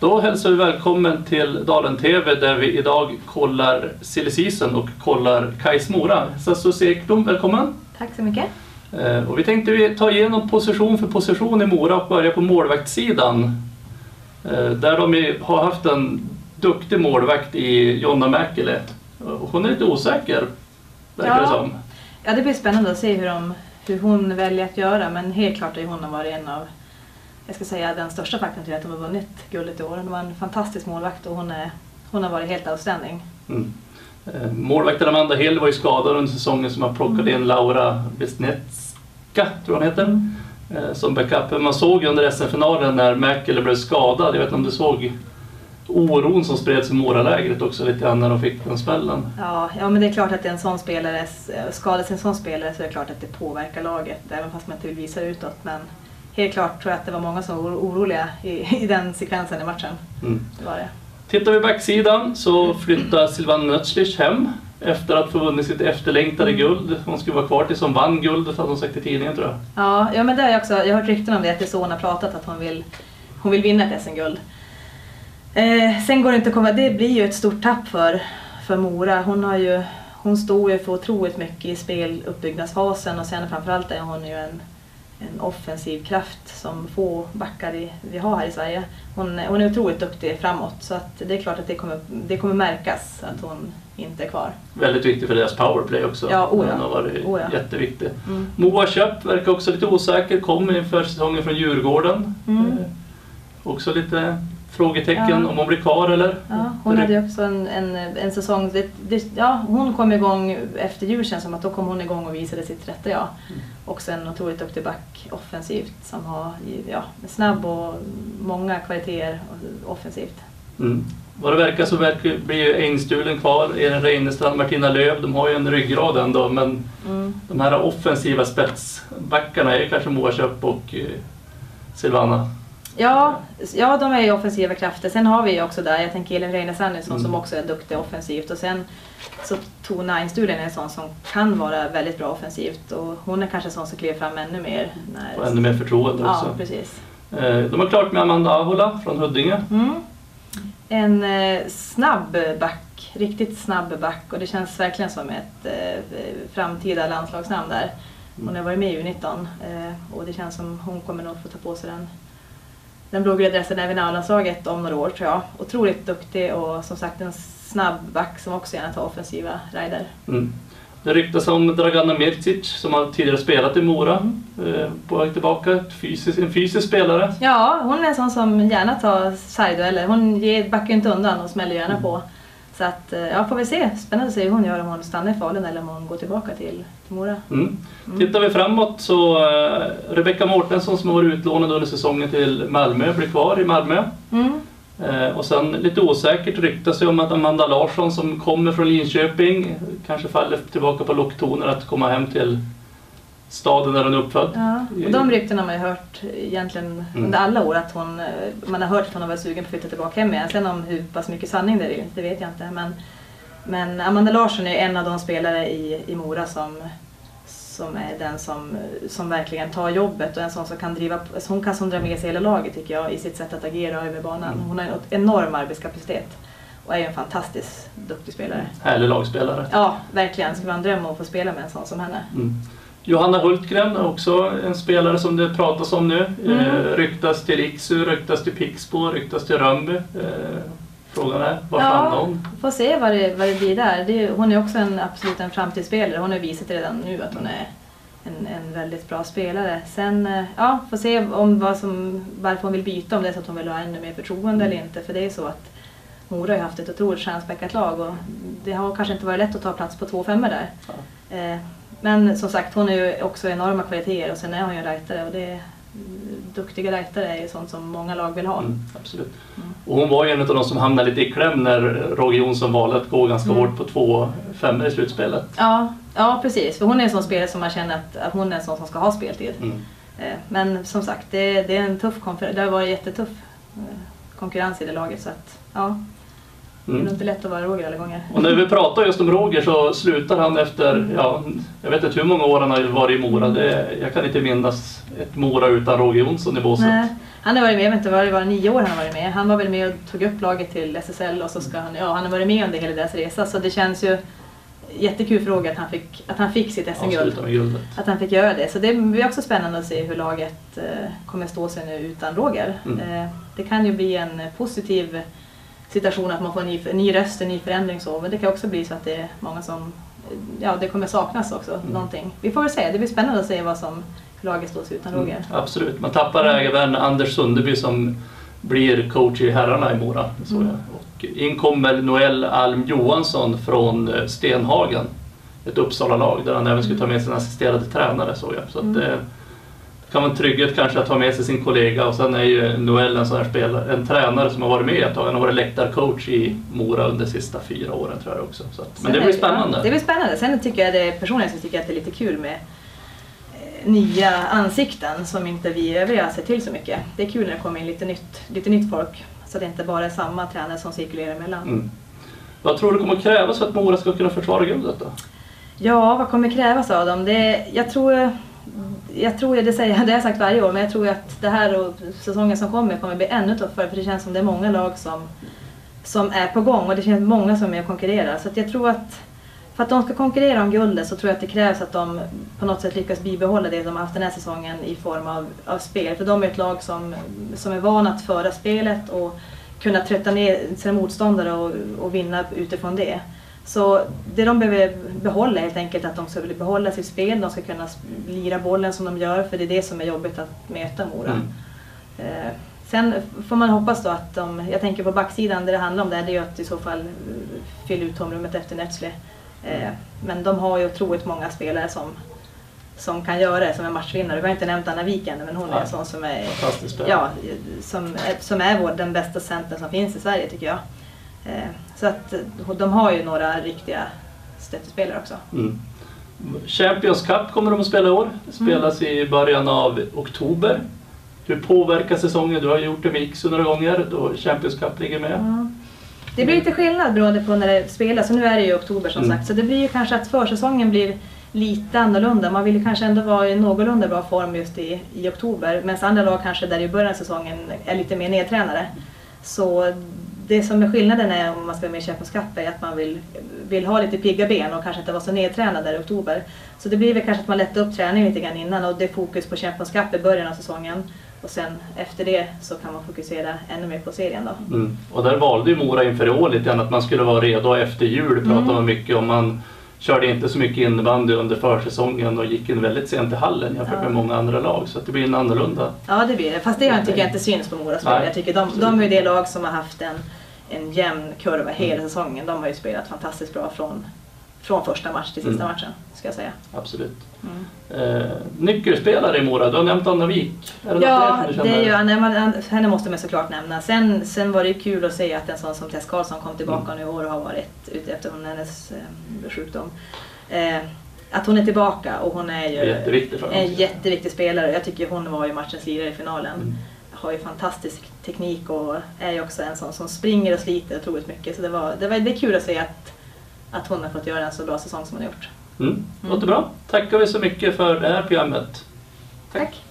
Då hälsar vi välkommen till Dalen TV där vi idag kollar silly och kollar Kais Mora. Sossie Ekblom, välkommen! Tack så mycket. Eh, Och vi tänkte vi ta igenom position för position i Mora och börja på målvaktssidan. Eh, Där de har haft en duktig målvakt i Jonna Mäkelä. Hon är lite osäker, verkar det Ja. som. Ja, det blir spännande att se hur, de, hur hon väljer att göra men helt klart har hon varit en av jag ska säga den största faktorn till att de har vunnit guldet i år. Hon var en fantastisk målvakt och hon, är, hon har varit helt outstanding. Mm. Eh, Målvakten Amanda Hill var ju skadad under säsongen som har plockat in Laura Wisniewska, tror jag hon heter, eh, som backup. Man såg ju under SM-finalen när Mäkelä blev skadad, jag vet inte om du såg oron som spreds i Moralägret också lite grann när de fick den smällen. Ja, ja, men det är klart att en sån spelare, skadas en sån spelare så är det klart att det påverkar laget även fast man inte vill visa det utåt. Men helt klart tror jag att det var många som var oroliga i, i den sekvensen i matchen. Mm. Det var det. Tittar vi backsidan så flyttar Silvan Nötzlich hem efter att få vunnit sitt efterlängtade guld. Hon skulle vara kvar tills hon vann guldet hade hon sagt i tidningen tror jag. Ja, ja men det har jag också, jag har hört rykten om det, att det är så hon har pratat, att hon vill, hon vill vinna ett SM-guld. Eh, sen går det inte att komma, det blir ju ett stort tapp för, för Mora. Hon, har ju, hon står ju för otroligt mycket i speluppbyggnadsfasen och sen framförallt är hon ju en, en offensiv kraft som få backar i, vi har här i Sverige. Hon, hon är otroligt duktig framåt så att det är klart att det kommer, det kommer märkas att hon inte är kvar. Väldigt viktig för deras powerplay också. Ja, oh ja. Hon har varit Oh ja. jätteviktig. Mm. Moa Köpp verkar också lite osäker, kommer inför säsongen från Djurgården. Mm. Eh, också lite frågetecken Ja. om hon blir kvar eller? Ja, hon hade ju också en, en, en säsong, det, det, ja, hon kom igång efter jul känns som att då kom hon igång och visade sitt rätta jag. Mm. Också en otroligt duktig back offensivt som har ja, snabb och många kvaliteter offensivt. Mm. Vad det verkar så verkar, blir ju Engstulen kvar, Elin Reinestrand, Martina Löv. De har ju en ryggrad ändå men Mm. de här offensiva spetsbackarna är kanske Moa Köpp och eh, Silvana. Ja, ja, de är ju offensiva krafter. Sen har vi ju också där, jag tänker Elin Reinersson Mm. som också är duktig offensivt. Och sen så Tona Einstulen är en sån som kan vara väldigt bra offensivt. Och hon är kanske en sån som kliver fram ännu mer. När... Och ännu mer förtroende Ja, också. precis. Eh, De har klart med Amanda Ahola från Huddinge. Mm. En eh, snabb back, riktigt snabb back och det känns verkligen som ett eh, framtida landslagsnamn där. Hon har varit med i U19 eh, och det känns som hon kommer nog få ta på sig den, den blågula dressen även i A-landslaget om några år tror jag. Otroligt duktig och som sagt en snabb back som också gärna tar offensiva rider. Mm. Det ryktas om Dragana Mircic som har tidigare spelat i Mora. Mm. Eh, På väg tillbaka, fysisk, en fysisk spelare. Ja, hon är en sån som gärna tar sargdueller. Hon ger- backar inte undan och smäller gärna på. Så att, eh, ja, får vi se. Spännande att se hur hon gör om hon stannar i Falun eller om hon går tillbaka till, till Mora. Mm. Tittar vi framåt så eh, Rebecka Mårtensson som har varit utlånad under säsongen till Malmö blir kvar i Malmö. Mm. Eh, och sen lite osäkert ryktas det om att Amanda Larsson som kommer från Linköping kanske faller tillbaka på locktoner att komma hem till staden där hon är uppfödd. Ja, och de ryktena har man ju hört egentligen Mm. under alla år att hon, man har hört att hon har varit sugen på att flytta tillbaka hem igen. Sen om hur pass mycket sanning det är, det vet jag inte. Men, men Amanda Larsson är en av de spelare i, i Mora som, som är den som, som verkligen tar jobbet och en sån som kan driva, alltså hon kan som dra med sig hela laget tycker jag i sitt sätt att agera över banan. Mm. Hon har en enorm arbetskapacitet och är ju en fantastiskt duktig spelare. Härlig lagspelare. Ja, verkligen. Det skulle vara en dröm att få spela med en sån som henne. Mm. Johanna Hultgren är också en spelare som det pratas om nu. Mm. Eh, ryktas till Iksu, ryktas till Pixbo, ryktas till Rönnby. Eh, frågan är, var Ja. hamnar hon? Får se vad det, vad det blir där. Det hon är också en, absolut en framtidsspelare. Hon har visat redan nu att hon är en, en väldigt bra spelare. Sen, eh, ja, får se om vad som, varför hon vill byta, om det är så att hon vill ha ännu mer förtroende eller inte. För det är så att Mora har haft ett otroligt stjärnspäckat lag och det har kanske inte varit lätt att ta plats på två femmor där. Eh, Men som sagt, hon är ju också enorma kvaliteter och sen är hon ju en rightare och det duktiga rightare är ju sånt som många lag vill ha. Mm, absolut. Och hon var ju en av de som hamnade lite i kläm när Roger Jonsson valde att gå ganska Mm. hårt på två femmor i slutspelet. Ja, ja, precis. För hon är en sån spelare som man känner att, att hon är en sån som ska ha speltid. Mm. Eh, Men som sagt, det, det är en tuff konfer- Det har varit jättetuff eh, konkurrens i det laget så att ja, det är nog Mm. inte lätt att vara Roger alla gånger. Och när vi pratar just om Roger så slutar han efter, ja, jag vet inte hur många år han har varit i Mora. Det, jag kan inte minnas ett Mora utan Roger Jonsson i båset. Nej, Han har varit med, jag vet inte vad det var, nio år han har varit med. Han var väl med och tog upp laget till SSL och så ska han, ja han har varit med under hela deras resa så det känns ju jättekul för Roger att han fick, att han fick sitt SM-guld. Att han fick göra det. Så det blir också spännande att se hur laget eh, kommer stå sig nu utan Roger. Mm. Eh, det kan ju bli en positiv situation att man får en ny, ny röst, en ny förändring så. Men det kan också bli så att det är många som, ja det kommer saknas också Mm. någonting. Vi får väl se, det blir spännande att se vad som, laget står sig utan Roger. Mm, absolut. Man tappar även Anders Sunderby som blir coach i herrarna i Mora. Så Mm. Och in kommer Noel Alm Johansson från eh, Stenhagen. Ett Uppsala-lag där han även skulle ta med sin assisterade tränare. Så jag. Så att, Mm. eh, kan vara en trygghet kanske att ha med sig sin kollega och sen är ju Noel en sån här spelare, en tränare som har varit med ett tag. Han har varit läktarcoach i Mora under de sista fyra åren tror jag också. Så att, men det blir spännande. Det blir spännande. Sen tycker jag det, personligen så tycker jag att det är lite kul med eh, nya ansikten som inte vi övriga ser till så mycket. Det är kul när det kommer in lite nytt, lite nytt folk. Så att det inte bara är samma tränare som cirkulerar emellan. Mm. Vad tror du kommer krävas för att Mora ska kunna försvara guldet då? Ja, vad kommer krävas av dem? Det, jag tror, jag tror, det säger jag, det har jag sagt varje år, men jag tror att det här och säsongen som kommer kommer bli ännu tuffare för det känns som det är många lag som, som är på gång och det känns många som är och konkurrerar. Så att jag tror att för att de ska konkurrera om guldet så tror jag att det krävs att de på något sätt lyckas bibehålla det de har haft den här säsongen i form av, av spel. För de är ett lag som, som är vana att föra spelet och kunna trötta ner sina motståndare och, och vinna utifrån det. Så det de behöver behålla helt enkelt att de ska behålla sitt spel, de ska kunna lira bollen som de gör för det är det som är jobbigt att möta Mora. Mm. Eh, sen får man hoppas då att de, jag tänker på backsidan, det det handlar om där, det är ju att i så fall eh, fylla ut tomrummet efter Netsle. Eh, men de har ju otroligt många spelare som, som kan göra det, som är matchvinnare. Vi har inte nämnt Anna Wik men hon är en sån som är, ja, som, som är vår, den bästa centern som finns i Sverige tycker jag. Eh, så att eh, de har ju några riktiga stöttespelare också. Mm. Champions Cup kommer de att spela i år. Det spelas i början av oktober. Hur påverkar säsongen? Du har gjort det med Iksu några gånger då Champions Cup ligger med. Ja. Det blir lite skillnad beroende på när det spelas. Och nu är det ju oktober som Mm. sagt. Så det blir ju kanske att försäsongen blir lite annorlunda. Man vill ju kanske ändå vara i någorlunda bra form just i, i oktober. Medan andra lag kanske där i början av säsongen är lite mer nedtränade. Så det som är skillnaden är om man ska vara med i Champions Cup är att man vill, vill ha lite pigga ben och kanske inte vara så nedtränad där i oktober. Så det blir väl kanske att man lättar upp träningen lite grann innan och det är fokus på Champions Cup i början av säsongen. Och sen efter det så kan man fokusera ännu mer på serien då. Mm. Och där valde ju Mora inför i år lite grann att man skulle vara redo efter jul. Pratade Mm. man mycket om. Man körde inte så mycket innebandy under försäsongen och gick in väldigt sent i hallen jämfört Ja. med många andra lag. Så det blir en annorlunda. Ja det blir det, fast det tycker jag inte syns på Moras spel. Jag tycker de, de är det lag som har haft en, en jämn kurva hela säsongen. De har ju spelat fantastiskt bra från, från första match till sista Mm. matchen, ska jag säga. Absolut. Mm. Eh, nyckelspelare i Mora, du har nämnt Anna Wik. Ja, det är ju, känner? Anna- man- henne måste man såklart nämna. Sen, sen var det ju kul att se att en sån som Tess Karlsson kom tillbaka Mm. nu i år och har varit ute efter hennes eh, sjukdom. Eh, att hon är tillbaka och hon är ju är en jätteviktig spelare. Jag tycker hon var ju matchens lirare i finalen. Mm. Har ju fantastisk teknik och är ju också en sån som springer och sliter otroligt mycket. Så det, var, det, var, det är kul att se att, att hon har fått göra en så bra säsong som hon har gjort. Mm. Låter bra. Tackar vi så mycket för det här programmet. Tack.